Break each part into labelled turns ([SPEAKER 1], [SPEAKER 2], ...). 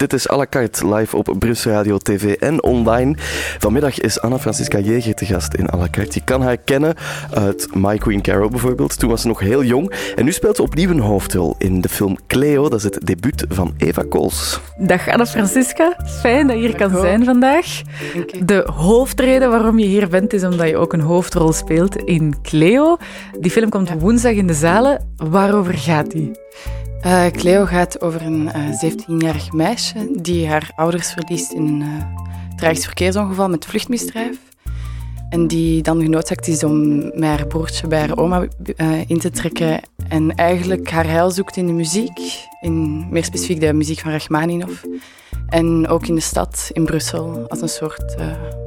[SPEAKER 1] Dit is à la carte live op Brussel Radio TV en online. Vanmiddag is Anna Francisca Jeger te gast in à la carte. Je kan haar kennen uit My Queen Carol bijvoorbeeld. Toen was ze nog heel jong. En nu speelt ze opnieuw een hoofdrol in de film Cleo. Dat is het debuut van Eva Kools.
[SPEAKER 2] Dag Anna Francisca. Fijn dat je hier kan zijn vandaag. De hoofdreden waarom je hier bent is omdat je ook een hoofdrol speelt in Cleo. Die film komt woensdag in de zalen. Waarover gaat die?
[SPEAKER 3] Uh, Cleo gaat over een uh, 17-jarig meisje die haar ouders verliest in een uh, tragisch verkeersongeval met vluchtmisdrijf. En die dan genoodzaakt is om met haar broertje bij haar oma in te trekken. En eigenlijk haar heil zoekt in de muziek. In, meer specifiek de muziek van Rachmaninoff. En ook in de stad, in Brussel, als een soort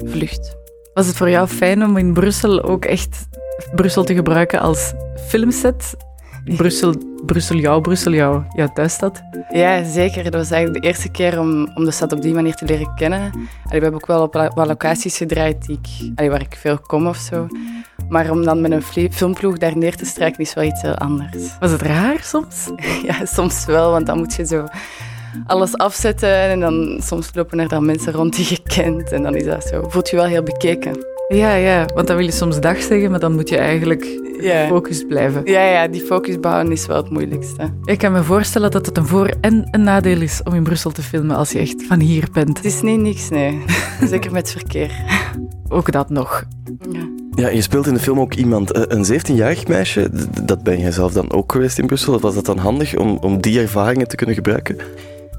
[SPEAKER 3] vlucht.
[SPEAKER 2] Was het voor jou fijn om in Brussel ook echt Brussel te gebruiken als filmset? Brussel, Brussel jou, Brussel jou, jouw thuisstad?
[SPEAKER 3] Ja, zeker. Dat was eigenlijk de eerste keer om, om de stad op die manier te leren kennen. Allee, we hebben ook wel op wat locaties gedraaid die ik, allee, waar ik veel kom of zo. Maar om dan met een filmploeg daar neer te strijken is wel iets heel anders.
[SPEAKER 2] Was het raar soms?
[SPEAKER 3] ja, soms wel, want dan moet je zo alles afzetten en dan soms lopen er dan mensen rond die je kent en dan is dat zo. Voelt je wel heel bekeken.
[SPEAKER 2] Ja, ja, want dan wil je soms dag zeggen, maar dan moet je eigenlijk ja. gefocust blijven.
[SPEAKER 3] Ja, ja, die focus behouden is wel het moeilijkste.
[SPEAKER 2] Ik kan me voorstellen dat het een voor- en een nadeel is om in Brussel te filmen als je echt van hier bent.
[SPEAKER 3] Het is niet niks, nee. Zeker met verkeer.
[SPEAKER 2] Ook dat nog.
[SPEAKER 1] Ja. Ja, je speelt in de film ook iemand, eh, een 17-jarig meisje. Dat ben jij zelf dan ook geweest in Brussel. Was dat dan handig om, om die ervaringen te kunnen gebruiken?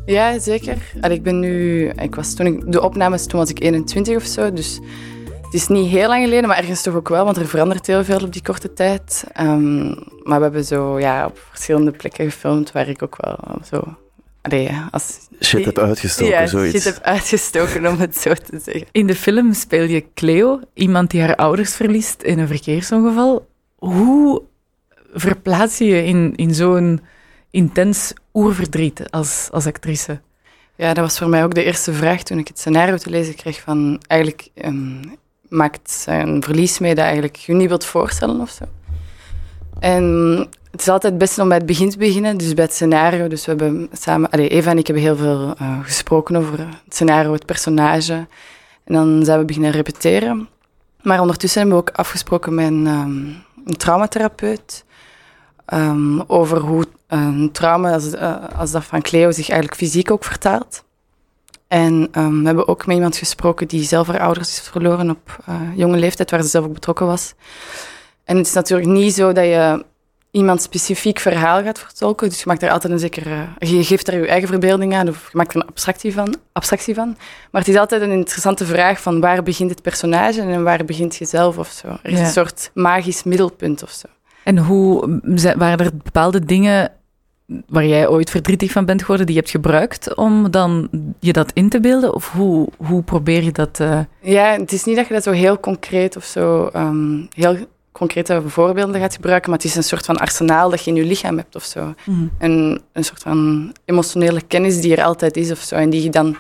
[SPEAKER 3] Ja, zeker. Allee, ik ben nu... Ik was toen ik, de opnames, toen was ik 21 of zo, dus... Het is niet heel lang geleden, maar ergens toch ook wel, want er verandert heel veel op die korte tijd. Um, maar we hebben zo ja, op verschillende plekken gefilmd waar ik ook wel zo. Allee, als,
[SPEAKER 1] shit heb uitgestoken,
[SPEAKER 3] ja,
[SPEAKER 1] zoiets.
[SPEAKER 3] Shit heb uitgestoken, om het zo te zeggen.
[SPEAKER 2] In de film speel je Cleo, iemand die haar ouders verliest in een verkeersongeval. Hoe verplaats je je in, in zo'n intens oerverdriet als, als actrice?
[SPEAKER 3] Ja, dat was voor mij ook de eerste vraag toen ik het scenario te lezen kreeg van eigenlijk um, maakt een verlies mee dat eigenlijk je niet wilt voorstellen of zo. En het is altijd het beste om bij het begin te beginnen, dus bij het scenario. Dus we hebben samen, allez, Eva en ik hebben heel veel uh, gesproken over het scenario, het personage. En dan zijn we beginnen repeteren. Maar ondertussen hebben we ook afgesproken met een, um, een traumatherapeut um, over hoe een trauma als, als dat van Cleo zich eigenlijk fysiek ook vertaalt. En um, we hebben ook met iemand gesproken die zelf haar ouders is verloren op uh, jonge leeftijd, waar ze zelf ook betrokken was. En het is natuurlijk niet zo dat je iemand specifiek verhaal gaat vertolken. Dus je maakt er altijd een zekere... Je geeft er je eigen verbeelding aan, of je maakt er een abstractie van, abstractie van. Maar het is altijd een interessante vraag van waar begint het personage en waar begint je zelf of zo. Er is ja. een soort magisch middelpunt of zo.
[SPEAKER 2] En hoe waren er bepaalde dingen waar jij ooit verdrietig van bent geworden, die je hebt gebruikt om dan je dat in te beelden? Of hoe, hoe probeer je dat? Uh...
[SPEAKER 3] Ja, het is niet dat je dat zo heel concreet of zo um, heel concrete voorbeelden gaat gebruiken, maar het is een soort van arsenaal dat je in je lichaam hebt of zo. Mm. En een soort van emotionele kennis die er altijd is of zo. En die je dan,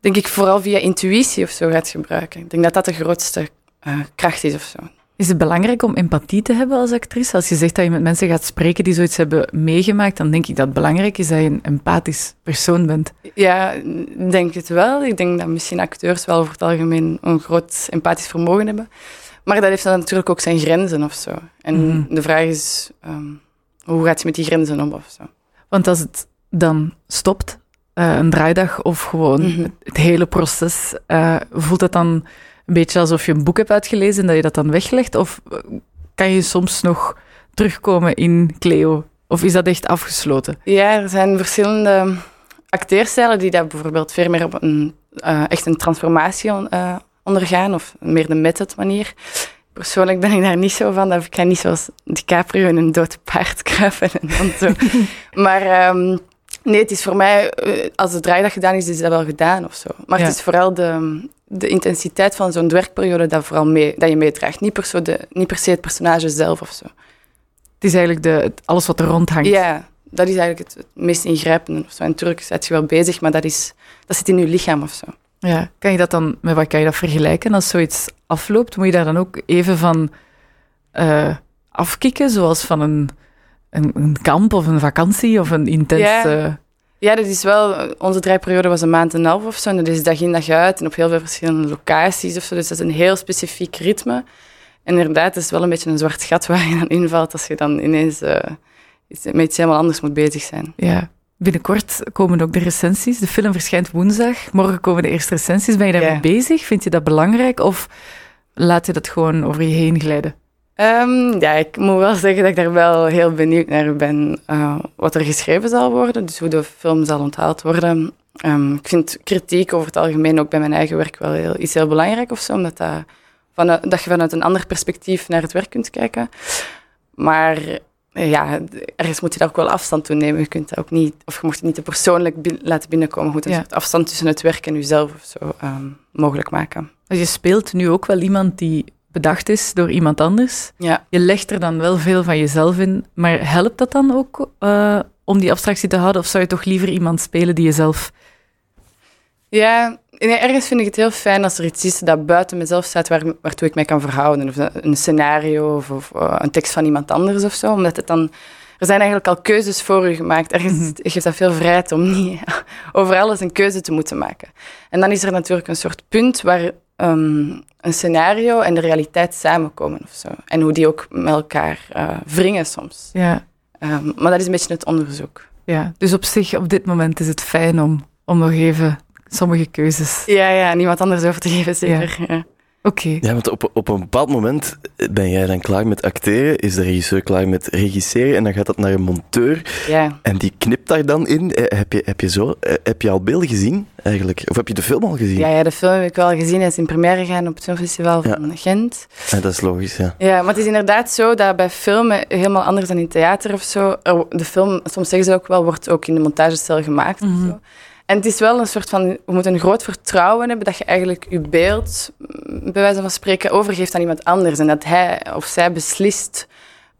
[SPEAKER 3] denk ik, vooral via intuïtie of zo gaat gebruiken. Ik denk dat dat de grootste uh, kracht is of zo.
[SPEAKER 2] Is het belangrijk om empathie te hebben als actrice? Als je zegt dat je met mensen gaat spreken die zoiets hebben meegemaakt, dan denk ik dat het belangrijk is dat je een empathisch persoon bent.
[SPEAKER 3] Ja, ik denk het wel. Ik denk dat misschien acteurs wel over het algemeen een groot empathisch vermogen hebben. Maar dat heeft dan natuurlijk ook zijn grenzen of zo. En mm. de vraag is, um, hoe gaat je met die grenzen om of zo?
[SPEAKER 2] Want als het dan stopt, uh, een draaidag of gewoon mm -hmm. het hele proces, uh, voelt het dan een beetje alsof je een boek hebt uitgelezen en dat je dat dan weglegt? Of kan je soms nog terugkomen in Cleo? Of is dat echt afgesloten?
[SPEAKER 3] Ja, er zijn verschillende acteerstijlen die daar bijvoorbeeld veel meer op een, uh, echt een transformatie uh, ondergaan, of meer de method manier. Persoonlijk ben ik daar niet zo van. Ik ga niet zoals DiCaprio in een dood paard kruipen en dan zo. maar um, nee, het is voor mij, als de draaidag gedaan is, is dat wel gedaan of zo. Maar ja. het is vooral de, de intensiteit van zo'n werkperiode dat, vooral mee, dat je meedraagt. Niet, per se de, niet per se het personage zelf of zo.
[SPEAKER 2] Het is eigenlijk de, alles wat er rondhangt.
[SPEAKER 3] Ja, dat is eigenlijk het, het meest ingrijpende. Of zo. En natuurlijk zet je wel bezig, maar dat, is, dat zit in je lichaam of zo.
[SPEAKER 2] Ja, kan je dat dan, met wat kan je dat vergelijken? Als zoiets afloopt, moet je daar dan ook even van uh, afkicken, zoals van een, een, een, kamp of een vakantie of een intens...
[SPEAKER 3] Ja. Ja, dat is wel... Onze draaiperiode was een maand en een half of zo. En dat is dag in dag uit en op heel veel verschillende locaties of zo. Dus dat is een heel specifiek ritme. En inderdaad, het is wel een beetje een zwart gat waar je dan invalt als je dan ineens uh, met iets helemaal anders moet bezig zijn.
[SPEAKER 2] Ja. Binnenkort komen ook de recensies. De film verschijnt woensdag. Morgen komen de eerste recensies. Ben je daarmee bezig? Vind je dat belangrijk? Of laat je dat gewoon over je heen glijden?
[SPEAKER 3] Um, ja, ik moet wel zeggen dat ik daar wel heel benieuwd naar ben uh, wat er geschreven zal worden. Dus hoe de film zal onthaald worden. Um, ik vind kritiek over het algemeen ook bij mijn eigen werk wel heel, iets heel belangrijk of zo. Omdat dat, vanuit, dat je vanuit een ander perspectief naar het werk kunt kijken. Maar ja, ergens moet je daar ook wel afstand toe nemen. Je kunt dat ook niet, of je mocht het niet te persoonlijk laten binnenkomen. Je moet een soort afstand tussen het werk en jezelf of zo um, mogelijk maken.
[SPEAKER 2] Je speelt nu ook wel iemand die bedacht is door iemand anders.
[SPEAKER 3] Ja.
[SPEAKER 2] Je legt er dan wel veel van jezelf in, maar helpt dat dan ook uh, om die abstractie te houden? Of zou je toch liever iemand spelen die je zelf...
[SPEAKER 3] Ja, nee, ergens vind ik het heel fijn als er iets is dat buiten mezelf staat waar, waartoe ik mij kan verhouden. Of een scenario of, of uh, een tekst van iemand anders of zo. Omdat het dan... Er zijn eigenlijk al keuzes voor u gemaakt. Ergens mm -hmm. geeft dat veel vrijheid om niet over alles een keuze te moeten maken. En dan is er natuurlijk een soort punt waar um, een scenario en de realiteit samenkomen of zo. En hoe die ook met elkaar uh, wringen soms.
[SPEAKER 2] Ja.
[SPEAKER 3] Um, maar dat is een beetje het onderzoek.
[SPEAKER 2] Ja, dus op zich, op dit moment is het fijn om, om nog even sommige keuzes...
[SPEAKER 3] Ja, ja, niemand anders over te geven, zeker. Ja. Ja.
[SPEAKER 2] Oké. Okay.
[SPEAKER 1] Ja, want op, op een bepaald moment ben jij dan klaar met acteren, is de regisseur klaar met regisseren en dan gaat dat naar een monteur.
[SPEAKER 3] Ja.
[SPEAKER 1] En die knipt daar dan in. Heb je, heb je, zo, heb je al beelden gezien eigenlijk? Of heb je de film al gezien?
[SPEAKER 3] Ja, ja de film heb ik wel gezien. Hij is in première gegaan op het filmfestival ja. van Gent.
[SPEAKER 1] Ja, dat is logisch, ja.
[SPEAKER 3] Ja, maar het is inderdaad zo dat bij filmen, helemaal anders dan in theater of zo, de film, soms zeggen ze ook wel, wordt ook in de montagecel gemaakt mm -hmm. of zo. En het is wel een soort van, we moeten een groot vertrouwen hebben dat je eigenlijk je beeld, bij wijze van spreken, overgeeft aan iemand anders. En dat hij of zij beslist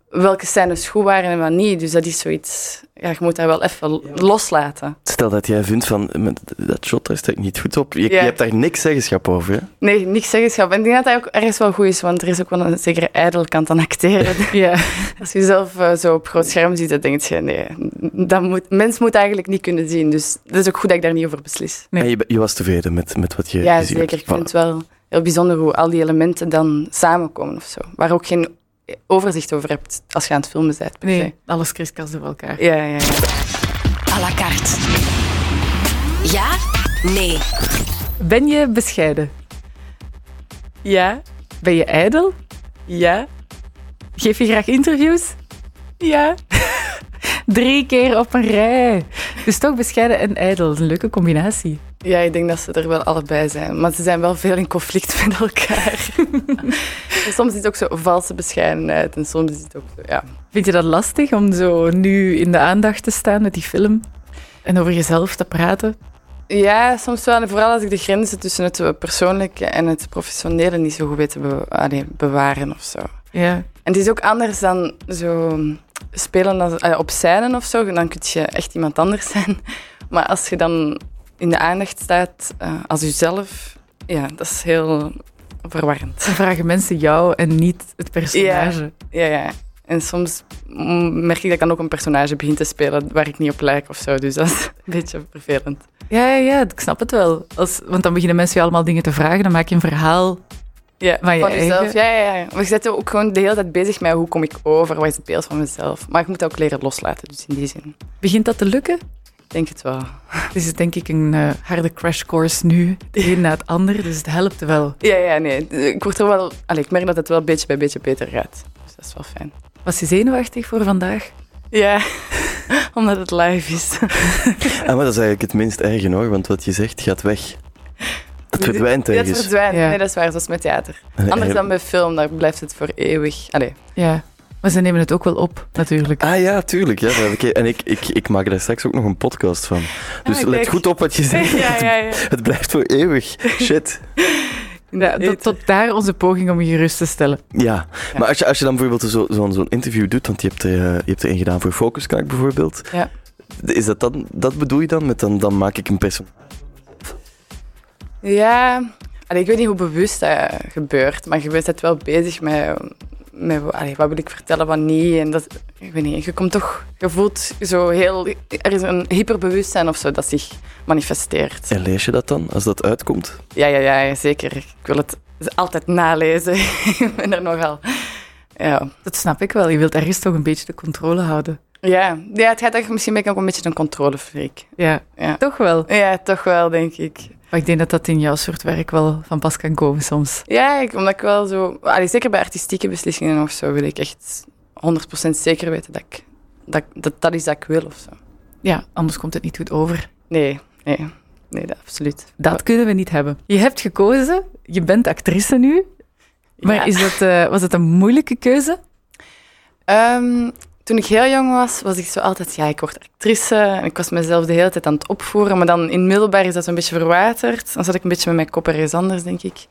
[SPEAKER 3] welke scènes goed waren en wat niet. Dus dat is zoiets, ja, je moet daar wel even ja. loslaten.
[SPEAKER 1] Stel dat jij vindt van, dat shot daar staat niet goed op. Je, ja. je, hebt daar niks zeggenschap over, hè?
[SPEAKER 3] Nee, niks zeggenschap. En ik denk dat dat ook ergens wel goed is, want er is ook wel een zekere ijdelkant aan acteren.
[SPEAKER 2] ja.
[SPEAKER 3] Als je zelf uh, zo op groot scherm ziet, dan denk je, nee, dat moet, mens moet eigenlijk niet kunnen zien. Dus het is ook goed dat ik daar niet over beslis.
[SPEAKER 1] Nee. En je, je was tevreden met, met wat je
[SPEAKER 3] Ja,
[SPEAKER 1] gezien
[SPEAKER 3] zeker.
[SPEAKER 1] hebt.
[SPEAKER 3] Ik vind het wel heel bijzonder hoe al die elementen dan samenkomen of zo. Waar ook geen overzicht over hebt als je aan het filmen bent.
[SPEAKER 2] Nee, se. alles kriskast door elkaar.
[SPEAKER 3] Ja, ja, ja.
[SPEAKER 4] À la carte. Ja? Nee.
[SPEAKER 2] Ben je bescheiden?
[SPEAKER 3] Ja.
[SPEAKER 2] Ben je ijdel?
[SPEAKER 3] Ja.
[SPEAKER 2] Geef je graag interviews?
[SPEAKER 3] Ja.
[SPEAKER 2] Drie keer op een rij. Dus toch bescheiden en ijdel. Een leuke combinatie.
[SPEAKER 3] Ja, ik denk dat ze er wel allebei zijn. Maar ze zijn wel veel in conflict met elkaar. en soms is het ook zo valse bescheidenheid. En soms is het ook zo, ja.
[SPEAKER 2] Vind je dat lastig om zo nu in de aandacht te staan met die film? En over jezelf te praten?
[SPEAKER 3] Ja, soms wel. En vooral als ik de grenzen tussen het persoonlijke en het professionele niet zo goed weet te be allee, bewaren of zo.
[SPEAKER 2] Ja.
[SPEAKER 3] En het is ook anders dan zo spelen als, uh, op scène of zo. Dan kun je echt iemand anders zijn. Maar als je dan in de aandacht staat uh, als jezelf, ja, dat is heel verwarrend.
[SPEAKER 2] Dan vragen mensen jou en niet het personage.
[SPEAKER 3] Ja, ja, ja. En soms merk ik dat ik dan ook een personage begin te spelen waar ik niet op lijk of zo. Dus dat is een beetje vervelend.
[SPEAKER 2] Ja, ja, ja ik snap het wel. Als, want dan beginnen mensen je allemaal dingen te vragen. Dan maak je een verhaal
[SPEAKER 3] ja,
[SPEAKER 2] van, je
[SPEAKER 3] van
[SPEAKER 2] eigen.
[SPEAKER 3] jezelf. Ja, ja, ja. Maar je zit ook gewoon de hele tijd bezig met hoe kom ik over, wat is het beeld van mezelf. Maar ik moet dat ook leren loslaten, dus in die zin.
[SPEAKER 2] Begint dat te lukken?
[SPEAKER 3] Ik denk het wel.
[SPEAKER 2] Dit is denk ik een uh, harde crash course nu, de een na het ander, dus het helpt wel.
[SPEAKER 3] Ja, ja, nee. Ik, word er wel, allez, ik merk dat het wel beetje bij beetje beter gaat. Dus dat is wel fijn.
[SPEAKER 2] Was je zenuwachtig voor vandaag?
[SPEAKER 3] Ja, omdat het live is.
[SPEAKER 1] ah, maar dat is eigenlijk het minst erge hoor, want wat je zegt gaat weg. Dat verdwijnt ergens.
[SPEAKER 3] Dat verdwijnt, ja. nee, dat is waar, zoals met theater. Anders dan bij film, daar blijft het voor eeuwig. Allee.
[SPEAKER 2] Ja, maar ze nemen het ook wel op, natuurlijk.
[SPEAKER 1] Ah ja, tuurlijk. Ja, en ik, ik, ik maak daar straks ook nog een podcast van. Dus ah, let goed op wat je zegt.
[SPEAKER 3] Ja, ja, ja.
[SPEAKER 1] Het blijft voor eeuwig. Shit.
[SPEAKER 2] Ja, tot, tot, daar onze poging om je gerust te stellen.
[SPEAKER 1] Ja, maar als je, als je dan bijvoorbeeld zo'n zo, zo interview doet, want je hebt, er, je hebt er een gedaan voor Focuskraak bijvoorbeeld.
[SPEAKER 3] Ja.
[SPEAKER 1] Is dat dan, dat bedoel je dan? Met dan, dan maak ik een personage?
[SPEAKER 3] Ja, Allee, ik weet niet hoe bewust dat gebeurt, maar je bent wel bezig met, met allee, wat wil ik vertellen, wat niet. En dat, ik weet niet, je komt toch, je voelt zo heel, er is een hyperbewustzijn of zo dat zich manifesteert.
[SPEAKER 1] En lees je dat dan, als dat uitkomt?
[SPEAKER 3] Ja, ja, ja, zeker. Ik wil het altijd nalezen. ik ben er nogal, ja.
[SPEAKER 2] Dat snap ik wel. Je wilt ergens toch een beetje de controle houden.
[SPEAKER 3] Ja, ja het gaat echt, misschien ben ik ook een beetje een controlefreak.
[SPEAKER 2] Ja,
[SPEAKER 3] Ja.
[SPEAKER 2] toch wel.
[SPEAKER 3] Ja, toch wel, denk ik.
[SPEAKER 2] Maar ik denk dat dat in jouw soort werk wel van pas kan komen soms.
[SPEAKER 3] Ja, ik, omdat ik wel zo... Allee, zeker bij artistieke beslissingen of zo wil ik echt 100% zeker weten dat, ik, dat, dat dat is dat ik wil of zo.
[SPEAKER 2] Ja, anders komt het niet goed over.
[SPEAKER 3] Nee, nee. Nee, dat, absoluut.
[SPEAKER 2] Dat kunnen we niet hebben. Je hebt gekozen, je bent actrice nu. Maar
[SPEAKER 3] Ja.
[SPEAKER 2] is dat, eh, was het een moeilijke keuze?
[SPEAKER 3] Ehm, toen ik heel jong was, was ik zo altijd... Ja, ik word actrice. En ik was mezelf de hele tijd aan het opvoeren. Maar dan in middelbaar is dat zo'n beetje verwaterd. Dan zat ik een beetje met mijn kop ergens anders, denk ik.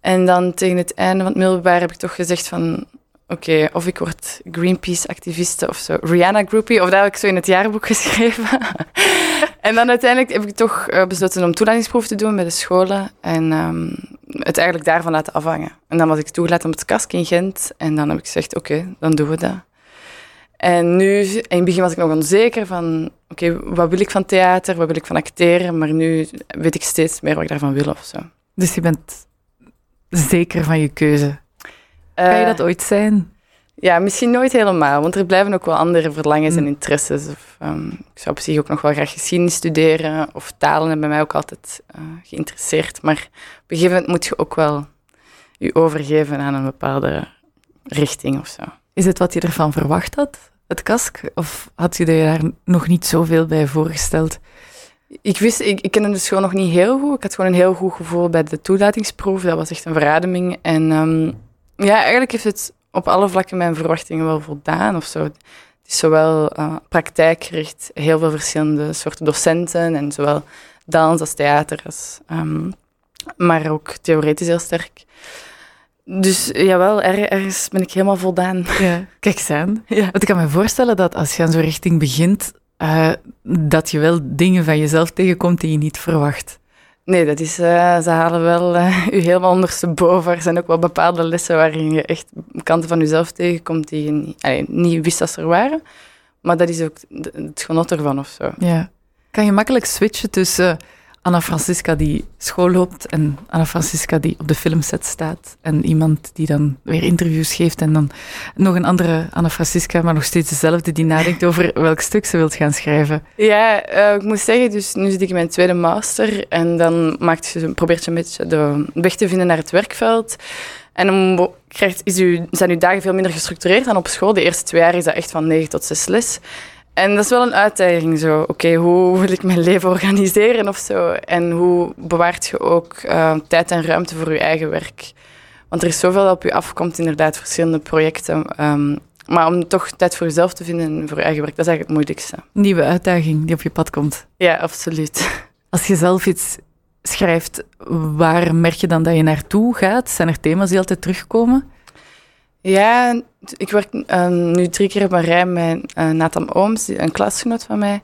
[SPEAKER 3] En dan tegen het einde van het middelbaar heb ik toch gezegd van... Oké, of ik word Greenpeace-activiste of zo. Rihanna-groupie, of dat heb ik zo in het jaarboek geschreven. en dan uiteindelijk heb ik toch eh, besloten om toelatingsproef te doen bij de scholen. En ehm, het eigenlijk daarvan laten afhangen. En dan was ik toegelaten op het KASK in Gent. En dan heb ik gezegd, oké, dan doen we dat. En nu, in het begin was ik nog onzeker van... Oké, wat wil ik van theater, wat wil ik van acteren? Maar nu weet ik steeds meer wat ik daarvan wil of zo.
[SPEAKER 2] Dus je bent zeker van je keuze. Kan je
[SPEAKER 3] Eh,
[SPEAKER 2] dat ooit zijn?
[SPEAKER 3] Ja, misschien nooit helemaal, want er blijven ook wel andere verlangens en
[SPEAKER 2] Mm.
[SPEAKER 3] interesses. Of, ehm, ik zou op zich ook nog wel graag geschiedenis studeren, of talen hebben mij ook altijd eh, geïnteresseerd. Maar op een gegeven moment moet je ook wel je overgeven aan een bepaalde richting of zo.
[SPEAKER 2] Is het wat je ervan verwacht had, het kask? Of had je daar nog niet zoveel bij voorgesteld?
[SPEAKER 3] Ik wist, ik, ik kende de school nog niet heel goed. Ik had gewoon een heel goed gevoel bij de toelatingsproef. Dat was echt een verademing. En ehm, ja, eigenlijk heeft het op alle vlakken mijn verwachtingen wel voldaan of zo. Het is zowel eh, praktijkgericht, heel veel verschillende soorten docenten en zowel dans als theater, als, ehm, maar ook theoretisch heel sterk. Dus jawel, er, ergens ben ik helemaal voldaan.
[SPEAKER 2] Ja, kijk eens aan.
[SPEAKER 3] Ja.
[SPEAKER 2] Want ik kan me voorstellen dat als je aan zo'n richting begint, eh, dat je wel dingen van jezelf tegenkomt die je niet verwacht.
[SPEAKER 3] Nee, dat is, eh, ze halen wel eh, u helemaal ondersteboven. Er zijn ook wel bepaalde lessen waarin je echt kanten van jezelf tegenkomt die je niet, allee, niet wist dat ze er waren. Maar dat is ook het genot ervan of zo.
[SPEAKER 2] Ja. Kan je makkelijk switchen tussen Anna Francisca die school loopt en Anna Francisca die op de filmset staat en iemand die dan weer interviews geeft en dan nog een andere Anna Francisca, maar nog steeds dezelfde, die nadenkt over welk stuk ze wilt gaan schrijven.
[SPEAKER 3] Ja, eh, ik moet zeggen, dus nu zit ik in mijn tweede master en dan maakt je, probeert je een beetje de weg te vinden naar het werkveld. En dan krijgt, is u, zijn uw dagen veel minder gestructureerd dan op school. De eerste twee jaar is dat echt van 9 tot 6 les. En dat is wel een uitdaging. Zo, oké, hoe wil ik mijn leven organiseren of zo? En hoe bewaart je ook eh, tijd en ruimte voor je eigen werk? Want er is zoveel dat op je afkomt, inderdaad, verschillende projecten. Ehm, maar om toch tijd voor jezelf te vinden en voor je eigen werk, dat is eigenlijk het moeilijkste.
[SPEAKER 2] Nieuwe uitdaging die op je pad komt.
[SPEAKER 3] Ja, absoluut.
[SPEAKER 2] Als je zelf iets schrijft, waar merk je dan dat je naartoe gaat? Zijn er thema's die altijd terugkomen?
[SPEAKER 3] Ja, ik werk ehm, nu drie keer op een rij met eh, Nathan Ooms, een klasgenoot van mij.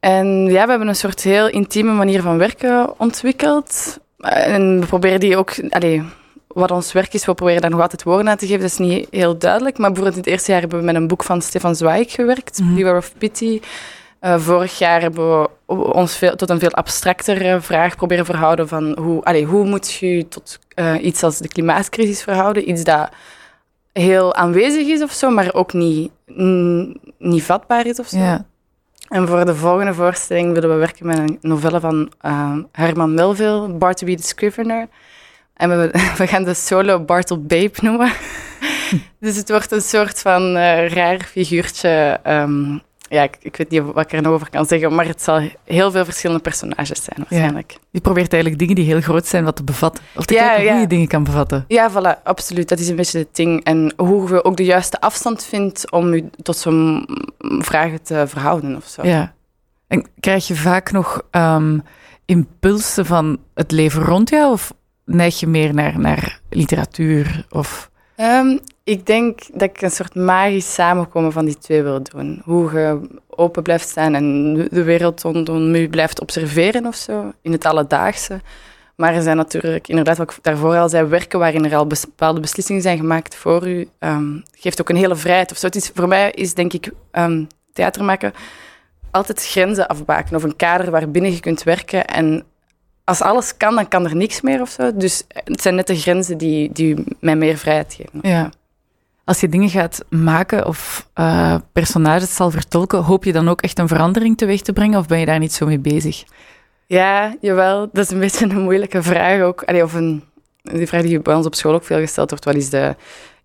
[SPEAKER 3] En ja, we hebben een soort heel intieme manier van werken ontwikkeld. Eh, En we proberen die ook... Allee, wat ons werk is, we proberen daar nog altijd woorden aan te geven. Dat is niet heel duidelijk. Maar bijvoorbeeld in het eerste jaar hebben we met een boek van Stefan Zweig gewerkt,
[SPEAKER 2] Mhm.
[SPEAKER 3] Beware of Pity. Eh, vorig jaar hebben we ons veel, tot een veel abstractere vraag proberen verhouden van hoe, allee, hoe moet je je tot iets als de klimaatcrisis verhouden. Iets dat heel aanwezig is of zo, maar ook niet, niet vatbaar is of zo.
[SPEAKER 2] Ja.
[SPEAKER 3] En voor de volgende voorstelling willen we werken met een novelle van eh, Herman Melville, Bartleby the Scrivener. En we, we gaan de solo Bartle Babe noemen. dus het wordt een soort van eh, raar figuurtje. ehm, ja, ik, ik weet niet wat ik er nog over kan zeggen, maar het zal heel veel verschillende personages zijn waarschijnlijk.
[SPEAKER 2] Je probeert eigenlijk dingen die heel groot zijn wat te bevatten. Of te
[SPEAKER 3] Ja,
[SPEAKER 2] kijken hoe je dingen kan bevatten.
[SPEAKER 3] Ja, voilà, absoluut. Dat is een beetje het ding. En hoe je ook de juiste afstand vindt om je tot zo'n vragen te verhouden of zo.
[SPEAKER 2] Ja. En krijg je vaak nog ehm, impulsen van het leven rond jou? Of neig je meer naar, naar literatuur? Of...
[SPEAKER 3] Ehm, ik denk dat ik een soort magisch samenkomen van die twee wil doen. Hoe je open blijft staan en de wereld rondom je blijft observeren of zo, in het alledaagse. Maar er zijn natuurlijk, inderdaad, wat daarvoor al zei, werken waarin er al bepaalde beslissingen zijn gemaakt voor u, um, geeft ook een hele vrijheid. Of zo. Het is, voor mij is, denk ik, um, theater maken altijd grenzen afbaken of een kader waarbinnen je kunt werken. En als alles kan, dan kan er niks meer of zo. Dus het zijn net de grenzen die, die mij meer vrijheid geven.
[SPEAKER 2] Ja. Als je dingen gaat maken of uh, personages zal vertolken, hoop je dan ook echt een verandering teweeg te brengen of ben je daar niet zo mee bezig?
[SPEAKER 3] Ja, jawel. Dat is een beetje een moeilijke vraag ook. Allee, of een, die vraag die bij ons op school ook veel gesteld wordt. Wat is de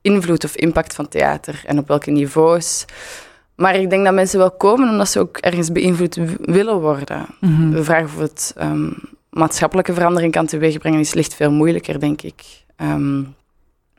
[SPEAKER 3] invloed of impact van theater en op welke niveaus? Maar ik denk dat mensen wel komen omdat ze ook ergens beïnvloed willen worden.
[SPEAKER 2] Mhm.
[SPEAKER 3] De vraag of het um, maatschappelijke verandering kan teweegbrengen is licht veel moeilijker, denk ik. Um,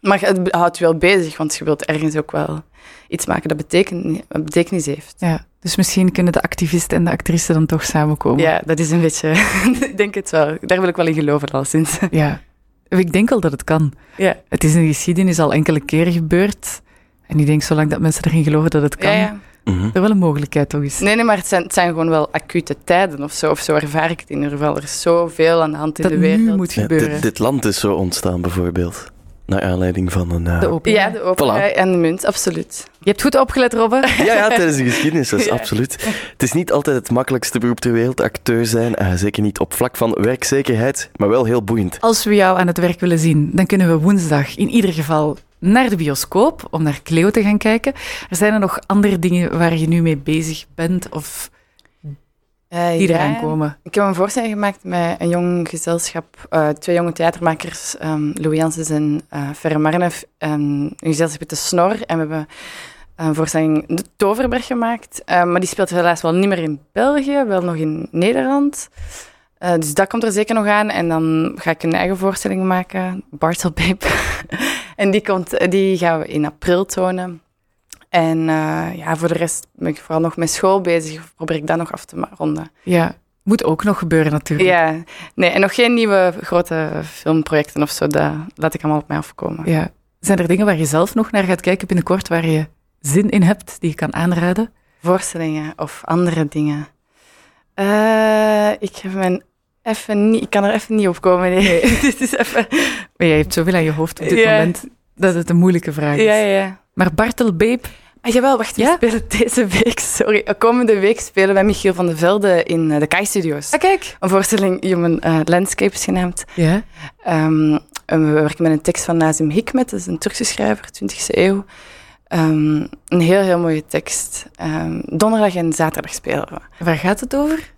[SPEAKER 3] maar het houdt je wel bezig, want je wilt ergens ook wel iets maken dat beteken, betekenis heeft.
[SPEAKER 2] Ja, dus misschien kunnen de activist en de actrice dan toch samenkomen.
[SPEAKER 3] Ja, dat is een beetje... ik denk het wel. Daar wil ik wel in geloven al sinds.
[SPEAKER 2] Ja, ik denk al dat het kan.
[SPEAKER 3] Ja.
[SPEAKER 2] Het is in de geschiedenis al enkele keren gebeurd. En ik denk, zolang dat mensen erin geloven dat het kan,
[SPEAKER 3] ja, ja.
[SPEAKER 1] Mhm.
[SPEAKER 2] er wel een mogelijkheid toch is.
[SPEAKER 3] Nee, nee, maar het zijn, het zijn gewoon wel acute tijden of zo. Of zo ervaar ik het in ieder geval. Er is zoveel aan de hand in
[SPEAKER 2] dat
[SPEAKER 3] de wereld.
[SPEAKER 2] nu moet
[SPEAKER 1] Ja,
[SPEAKER 2] gebeuren.
[SPEAKER 1] dit, dit land is zo ontstaan, bijvoorbeeld. Naar aanleiding van een... eh,
[SPEAKER 2] de opera.
[SPEAKER 3] Ja, de opera
[SPEAKER 1] Voilà.
[SPEAKER 3] en de munt, absoluut.
[SPEAKER 2] Je hebt goed opgelet, Robbe.
[SPEAKER 1] Ja, ja, tijdens de geschiedenis, dat is
[SPEAKER 3] Ja.
[SPEAKER 1] absoluut. Het is niet altijd het makkelijkste beroep ter wereld, acteur zijn. eh, zeker niet op vlak van werkzekerheid, maar wel heel boeiend.
[SPEAKER 2] Als we jou aan het werk willen zien, dan kunnen we woensdag in ieder geval naar de bioscoop om naar Cleo te gaan kijken. Er zijn er nog andere dingen waar je nu mee bezig bent of
[SPEAKER 3] Eh,
[SPEAKER 2] die
[SPEAKER 3] ja.
[SPEAKER 2] eraan komen?
[SPEAKER 3] Ik heb een voorstelling gemaakt met een jong gezelschap, eh, twee jonge theatermakers, ehm Louis Janssens en eh Ferre Marnef, en een gezelschap met de Snor. En we hebben een voorstelling De Toverberg gemaakt, eh, maar die speelt helaas wel niet meer in België, wel nog in Nederland. Dus dat komt er zeker nog aan. En dan ga ik een eigen voorstelling maken, Bartel Babe. en die, komt, die gaan we in april tonen. En eh, ja, voor de rest ben ik vooral nog met school bezig. Probeer ik dat nog af te ronden.
[SPEAKER 2] Ja, moet ook nog gebeuren natuurlijk.
[SPEAKER 3] Ja, nee, en nog geen nieuwe grote filmprojecten of zo. Dat laat ik allemaal op mij afkomen.
[SPEAKER 2] Ja. Zijn er dingen waar je zelf nog naar gaat kijken binnenkort, waar je zin in hebt, die je kan aanraden?
[SPEAKER 3] Voorstellingen of andere dingen. Eh, ik heb mijn even niet, ik kan er even niet op komen. Nee. Dit is even.
[SPEAKER 2] Maar jij hebt zoveel aan je hoofd op dit
[SPEAKER 3] Ja.
[SPEAKER 2] moment dat het een moeilijke vraag is.
[SPEAKER 3] Ja, ja.
[SPEAKER 2] Maar Bartel Beep,
[SPEAKER 3] Ah, jawel, wacht, we
[SPEAKER 2] Ja?
[SPEAKER 3] spelen deze week, sorry, eh, komende week spelen wij Michiel van de Velde in eh, de Kai Studios.
[SPEAKER 2] ah, kijk.
[SPEAKER 3] Een voorstelling Human eh, Landscape is genaamd.
[SPEAKER 2] Ja.
[SPEAKER 3] Ehm, en we werken met een tekst van Nazim Hikmet, dat is een Turkse schrijver, 20e eeuw. Ehm, een heel, heel mooie tekst. Ehm, donderdag en zaterdag spelen we.
[SPEAKER 2] Waar gaat het over?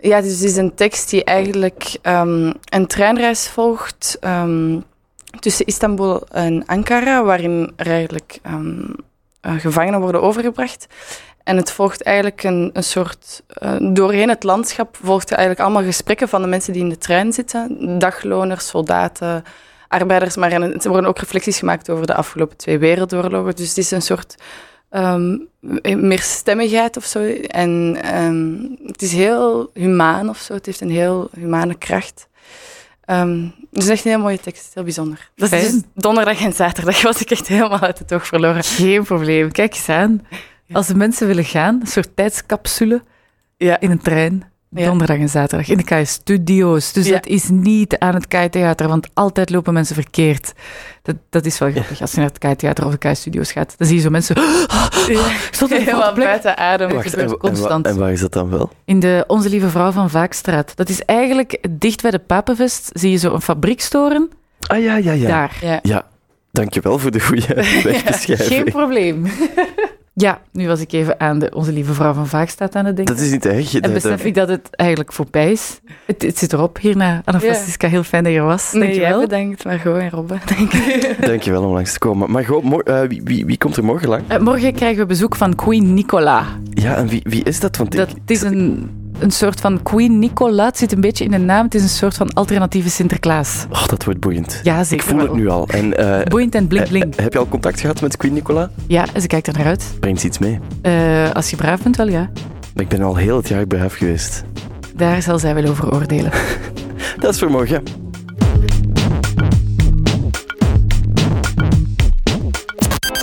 [SPEAKER 3] Ja, dus het is een tekst die eigenlijk een treinreis volgt tussen Istanbul en Ankara, waarin er eigenlijk ehm, eh, gevangenen worden overgebracht. En het volgt eigenlijk een, een soort... eh, doorheen het landschap volgt eigenlijk allemaal gesprekken van de mensen die in de trein zitten. Dagloners, soldaten, arbeiders. Maar er worden ook reflecties gemaakt over de afgelopen twee wereldoorlogen. Dus het is een soort ehm meerstemmigheid of zo. En ehm, het is heel humaan of zo. Het heeft een heel humane kracht. Ehm, het is echt een heel mooie tekst, heel bijzonder. Dat is dus donderdag en zaterdag was ik echt helemaal uit het oog verloren.
[SPEAKER 2] Geen probleem. Kijk eens aan. Als de mensen willen gaan, een soort tijdscapsule
[SPEAKER 3] Ja.
[SPEAKER 2] in een trein.
[SPEAKER 3] Ja.
[SPEAKER 2] Donderdag en zaterdag in de KI Studios. Dus
[SPEAKER 3] Ja.
[SPEAKER 2] dat is niet aan het KI Theater, want altijd lopen mensen verkeerd. Dat, dat is wel grappig. Als je naar het KI Theater of de KI Studios gaat, dan zie je zo mensen. Ik stond
[SPEAKER 3] helemaal buiten adem.
[SPEAKER 2] Wacht.
[SPEAKER 1] en,
[SPEAKER 2] constant.
[SPEAKER 1] en waar is dat dan wel?
[SPEAKER 2] In de Onze Lieve Vrouw van Vaakstraat. Dat is eigenlijk dicht bij de Papenvest. Zie je zo een fabriekstoren?
[SPEAKER 1] Ah ja, ja, ja.
[SPEAKER 2] Daar.
[SPEAKER 3] Ja.
[SPEAKER 1] Ja, dankjewel voor de goede wegbeschrijving.
[SPEAKER 2] Geen probleem. Ja, nu was ik even aan de Onze Lieve Vrouw van Vaakstraat aan het denken.
[SPEAKER 1] Dat is niet erg.
[SPEAKER 2] En besef ik dat het eigenlijk voorbij is. Het, het zit erop hierna. Anna
[SPEAKER 3] Ja.
[SPEAKER 2] Francisca, heel fijn dat je er was.
[SPEAKER 3] Nee,
[SPEAKER 2] Dankjewel.
[SPEAKER 3] bedankt, maar gewoon Robbe. Dank je.
[SPEAKER 1] Dankjewel om langs te komen. Mor- eh, wie, wie, wie komt er morgen lang?
[SPEAKER 2] Eh, morgen krijgen we bezoek van Queen Nicola.
[SPEAKER 1] Ja, en wie, wie is dat? Want
[SPEAKER 2] Dat
[SPEAKER 1] ik,
[SPEAKER 2] is een, een soort van Queen Nicola. Het zit een beetje in de naam. Het is een soort van alternatieve Sinterklaas.
[SPEAKER 1] oh, dat wordt boeiend.
[SPEAKER 2] Ja,
[SPEAKER 1] ik
[SPEAKER 2] zeker
[SPEAKER 1] voel het nu al. En, eh,
[SPEAKER 2] Boeiend en blink blink.
[SPEAKER 1] eh, heb je al contact gehad met Queen Nicola?
[SPEAKER 2] Ja, ze kijkt er naar uit.
[SPEAKER 1] Brengt ze iets mee?
[SPEAKER 2] Eh, als je braaf bent, wel ja.
[SPEAKER 1] Ik ben al heel het jaar braaf geweest.
[SPEAKER 2] Daar zal zij wel over oordelen.
[SPEAKER 1] Dat is voor morgen.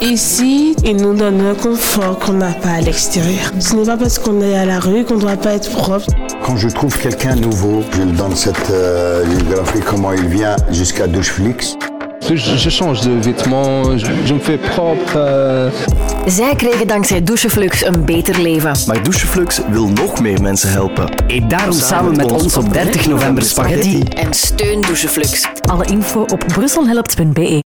[SPEAKER 5] Ici, ils nous donnent un confort qu'on n'a pas à l'extérieur. Ce n'est pas parce qu'on est à la rue qu'on ne doit pas être propre.
[SPEAKER 6] Quand je trouve quelqu'un nouveau, je lui donne cette euh, biographie, comment il vient jusqu'à Doucheflix.
[SPEAKER 7] Dus je change de vêtements, je, je me fais propre. euh,
[SPEAKER 8] Zij kregen dankzij Doucheflux een beter leven.
[SPEAKER 1] Maar Doucheflux wil nog meer mensen helpen.
[SPEAKER 9] Eet daarom samen met ons op 30 november spaghetti.
[SPEAKER 10] En steun Doucheflux.
[SPEAKER 8] Alle info op brusselhelpt.be